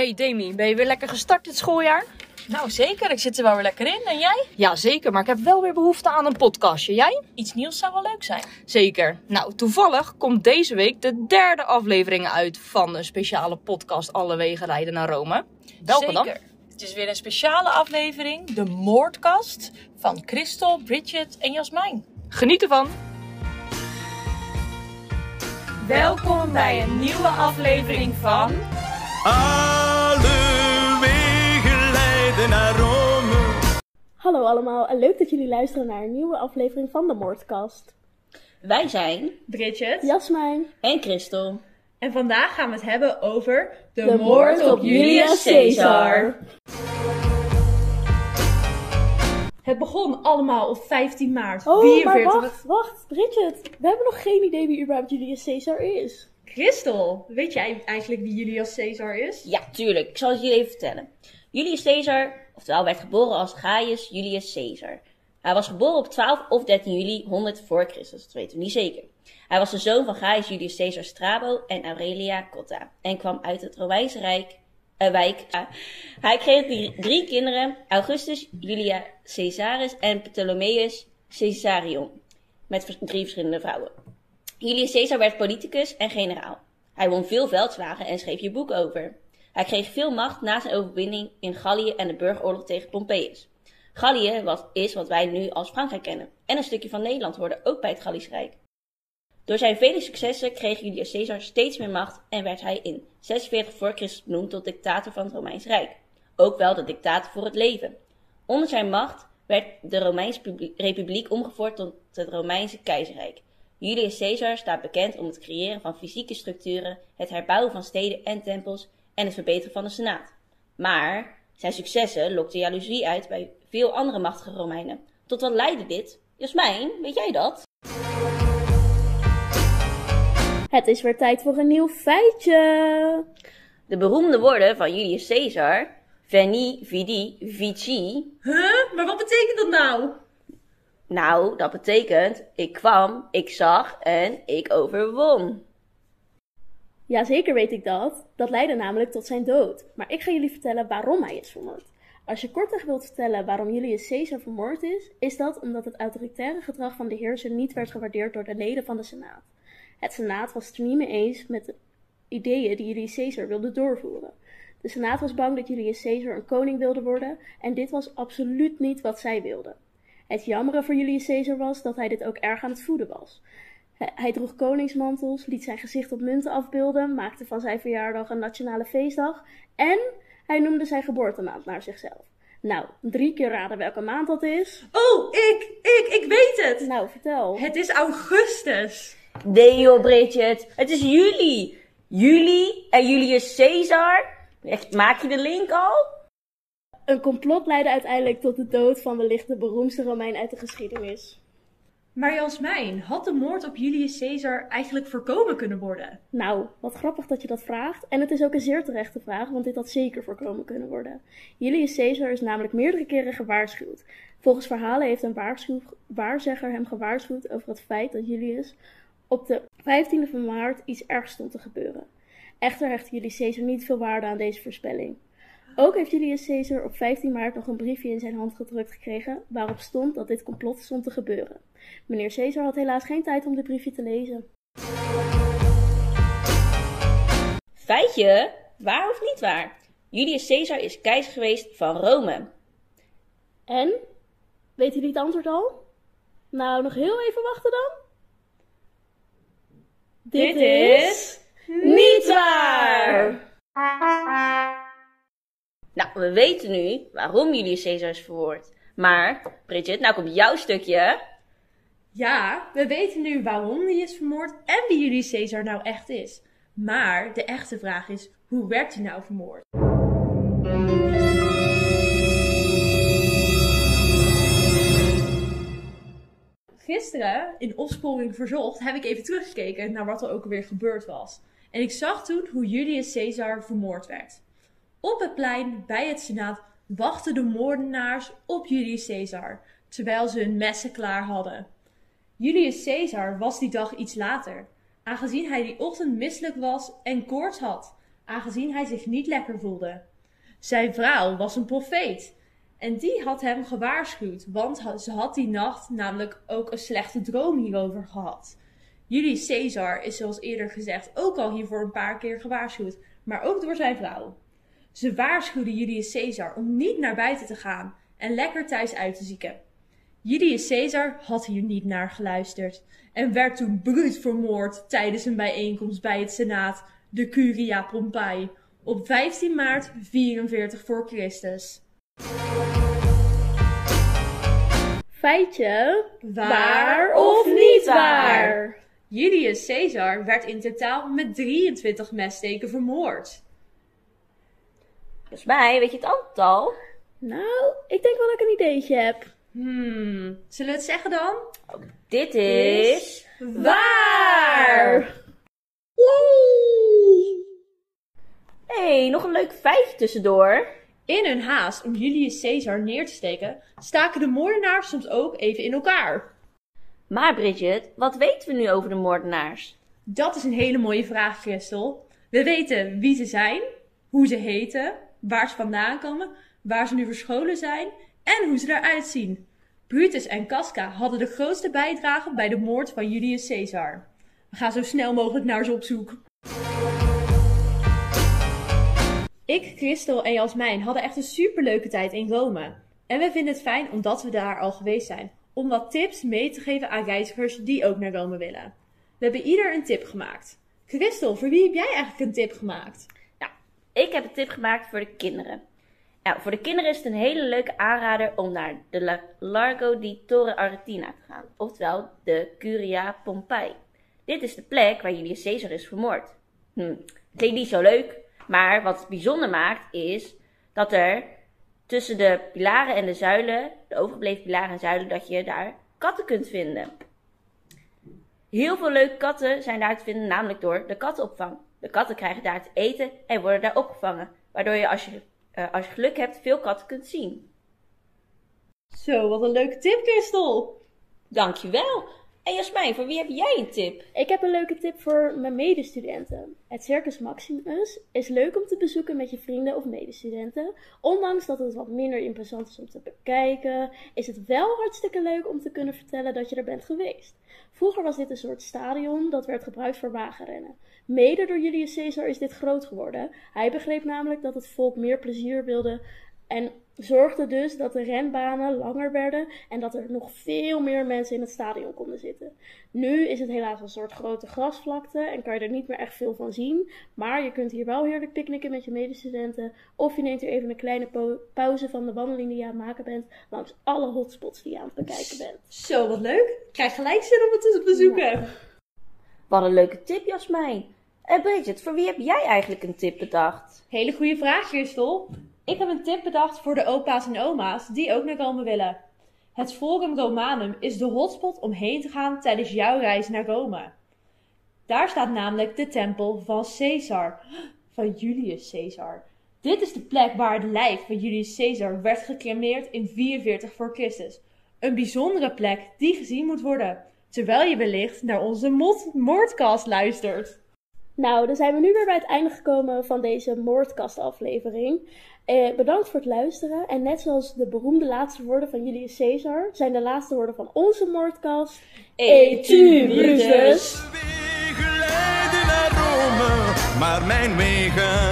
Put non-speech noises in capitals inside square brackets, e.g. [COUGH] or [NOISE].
Hey Demi, ben je weer lekker gestart dit schooljaar? Nou zeker, ik zit er wel weer lekker in. En jij? Ja, zeker, maar ik heb wel weer behoefte aan een podcastje. Jij? Iets nieuws zou wel leuk zijn. Zeker. Nou, toevallig komt deze week de derde aflevering uit van de speciale podcast Alle Wegen Leiden naar Rome. Welke zeker. dan? Het is weer een speciale aflevering, de Moordkast van Christel, Bridget en Jasmijn. Geniet ervan! Welkom bij een nieuwe aflevering van Alle wegen leiden naar Rome. Hallo allemaal en leuk dat jullie luisteren naar een nieuwe aflevering van de Moordkast. Wij zijn Bridget. Jasmijn, en Christel. En vandaag gaan we het hebben over de, de moord op Julius Caesar. Het begon allemaal op 15 maart Oh, 44. maar wacht, wacht, Bridget. We hebben nog geen idee wie überhaupt Julius Caesar is. Christel, weet jij eigenlijk wie Julius Caesar is? Ja, tuurlijk. Ik zal het jullie even vertellen. Julius Caesar, oftewel werd geboren als Gaius Julius Caesar. Hij was geboren op 12 of 13 juli 100 voor Christus, dat weten we niet zeker. Hij was de zoon van Gaius Julius Caesar Strabo en Aurelia Cotta en kwam uit het Romeinse Rijk, eh, wijk. eh, hij kreeg drie, kinderen, Augustus, Julia Caesaris en Ptolemeus Caesarion, met drie verschillende vrouwen. Julius Caesar werd politicus en generaal. Hij won veel veldslagen en schreef hier boeken over. Hij kreeg veel macht na zijn overwinning in Gallië en de burgeroorlog tegen Pompeius. Gallië was, is wat wij nu als Frankrijk kennen. En een stukje van Nederland hoorde ook bij het Gallisch Rijk. Door zijn vele successen kreeg Julius Caesar steeds meer macht en werd hij in 46 voor Christus benoemd tot dictator van het Romeins Rijk. Ook wel de dictator voor het leven. Onder zijn macht werd de Romeinse publi- Republiek omgevormd tot het Romeinse Keizerrijk. Julius Caesar staat bekend om het creëren van fysieke structuren, het herbouwen van steden en tempels en het verbeteren van de Senaat. Maar zijn successen lokten jaloezie uit bij veel andere machtige Romeinen. Tot wat leidde dit? Jasmijn, weet jij dat? Het is weer tijd voor een nieuw feitje. De beroemde woorden van Julius Caesar, veni, vidi, vici, Huh? Maar wat betekent dat nou? Nou, dat betekent ik kwam, ik zag en ik overwon. Jazeker weet ik dat. Dat leidde namelijk tot zijn dood. Maar ik ga jullie vertellen waarom hij is vermoord. Als je kortweg wilt vertellen waarom Julius Caesar vermoord is, is dat omdat het autoritaire gedrag van de heerser niet werd gewaardeerd door de leden van de Senaat. Het Senaat was het er niet mee eens met de ideeën die Julius Caesar wilde doorvoeren. De Senaat was bang dat Julius Caesar een koning wilde worden en dit was absoluut niet wat zij wilden. Het jammere voor Julius Caesar was dat hij dit ook erg aan het voeden was. Hij- droeg koningsmantels, liet zijn gezicht op munten afbeelden, maakte van zijn verjaardag een nationale feestdag en hij noemde zijn geboortemaand naar zichzelf. Nou, drie keer raden welke maand dat is. Oh, ik, ik, ik weet het. Nou, vertel. Het is augustus. Nee joh, Bridget, het is juli. Juli en Julius Caesar. Echt, Maak je de link al? Een complot leidde uiteindelijk tot de dood van wellicht de beroemdste Romein uit de geschiedenis. Maar Jasmijn, had de moord op Julius Caesar eigenlijk voorkomen kunnen worden? Nou, wat grappig dat je dat vraagt. En het is ook een zeer terechte vraag, want dit had zeker voorkomen kunnen worden. Julius Caesar is namelijk meerdere keren gewaarschuwd. Volgens verhalen heeft een waarzegger hem gewaarschuwd over het feit dat Julius op de 15e van maart iets ergs stond te gebeuren. Echter hecht Julius Caesar niet veel waarde aan deze voorspelling. Ook heeft Julius Caesar op 15 maart nog een briefje in zijn hand gedrukt gekregen waarop stond dat dit complot stond te gebeuren. Meneer Caesar had helaas geen tijd om dit briefje te lezen. Feitje, waar of niet waar? Julius Caesar is keizer geweest van Rome. En? Weet jullie het antwoord al? Nou, nog heel even wachten dan. Dit, is... niet waar! Nou, we weten nu waarom Julius Caesar is verwoord. Maar, Bridget, nou komt jouw stukje. Ja, we weten nu waarom die is vermoord en wie Julius Caesar nou echt is. Maar de echte vraag is, hoe werd hij nou vermoord? Gisteren, in Opsporing Verzocht, heb ik even teruggekeken naar wat er ook alweer gebeurd was. En ik zag toen hoe Julius Caesar vermoord werd. Op het plein bij het Senaat wachten de moordenaars op Julius Caesar, terwijl ze hun messen klaar hadden. Julius Caesar was die dag iets later, aangezien hij die ochtend misselijk was en koorts had. aangezien hij zich niet lekker voelde. Zijn vrouw was een profeet en die had hem gewaarschuwd, want ze had die nacht namelijk ook een slechte droom hierover gehad. Julius Caesar is zoals eerder gezegd ook al hiervoor een paar keer gewaarschuwd, maar ook door zijn vrouw. Ze waarschuwde Julius Caesar om niet naar buiten te gaan en lekker thuis uit te zieken. Julius Caesar had hier niet naar geluisterd en werd toen bruut vermoord tijdens een bijeenkomst bij het Senaat, de Curia Pompei, op 15 maart 44 voor Christus. Feitje, Waar of niet waar? Julius Caesar werd in totaal met 23 messteken vermoord. Volgens mij, weet je het aantal? Nou, ik denk wel dat ik een ideetje heb. Hmm, zullen we het zeggen dan? Dit is... Waar! hey, nog een leuk feitje tussendoor. In hun haast om Julius Caesar neer te steken, staken de moordenaars soms ook even in elkaar. Maar Bridget, wat weten we nu over de moordenaars? Dat is een hele mooie vraag, Christel. We weten wie ze zijn, hoe ze heten, waar ze vandaan komen, waar ze nu verscholen zijn en hoe ze eruit zien. Brutus en Casca hadden de grootste bijdrage bij de moord van Julius Caesar. We gaan zo snel mogelijk naar ze op zoek. Ik, Christel en Jasmijn hadden echt een superleuke tijd in Rome. En we vinden het fijn omdat we daar al geweest zijn, om wat tips mee te geven aan reizigers die ook naar Rome willen. We hebben ieder een tip gemaakt. Christel, voor wie heb jij eigenlijk een tip gemaakt? Ik heb een tip gemaakt voor de kinderen. Nou, voor de kinderen is het een hele leuke aanrader om naar de La- Largo di Torre Aretina te gaan. Oftewel de Curia Pompei. Dit is de plek waar Julius Caesar is vermoord. Hm, klinkt niet zo leuk, maar wat het bijzonder maakt is dat er tussen de pilaren en de zuilen, de overgebleven pilaren en zuilen, dat je daar katten kunt vinden. Heel veel leuke katten zijn daar te vinden, namelijk door de kattenopvang. De katten krijgen daar te eten en worden daar opgevangen, waardoor je als je, eh, als je geluk hebt veel katten kunt zien. Zo, wat een leuke tip, Christel! Dankjewel! En Jasmijn, voor wie heb jij een tip? Ik heb een leuke tip voor mijn medestudenten. Het Circus Maximus is leuk om te bezoeken met je vrienden of medestudenten. Ondanks dat het wat minder imposant is om te bekijken, is het wel hartstikke leuk om te kunnen vertellen dat je er bent geweest. Vroeger was dit een soort stadion dat werd gebruikt voor wagenrennen. Mede door Julius Caesar is dit groot geworden. Hij begreep namelijk dat het volk meer plezier wilde en zorgde dus dat de renbanen langer werden en dat er nog veel meer mensen in het stadion konden zitten. Nu is het helaas een soort grote grasvlakte en kan je er niet meer echt veel van zien. Maar je kunt hier wel heerlijk picknicken met je medestudenten. Of je neemt hier even een kleine pauze van de wandeling die je aan het maken bent. Langs alle hotspots die je aan het bekijken bent. Zo, wat leuk! Ik krijg gelijk zin om het te bezoeken. Wat een leuke tip, Jasmijn. En Bridget, voor wie heb jij eigenlijk een tip bedacht? Hele goede vraag, Christel. Ik heb een tip bedacht voor de opa's en oma's die ook naar Rome willen. Het Forum Romanum is de hotspot om heen te gaan tijdens jouw reis naar Rome. Daar staat namelijk de tempel van Caesar, [GASPS] van Julius Caesar. Dit is de plek waar het lijf van Julius Caesar werd gecremeerd in 44 voor Christus. Een bijzondere plek die gezien moet worden, terwijl je wellicht naar onze moordcast luistert. Nou, dan zijn we nu weer bij het einde gekomen van deze moordkastaflevering. Eh, bedankt voor het luisteren. En net zoals de beroemde laatste woorden van Julius Caesar, zijn de laatste woorden van onze moordkast. Et tu, Brutus! Wegen leiden naar Rome, maar mijn wegen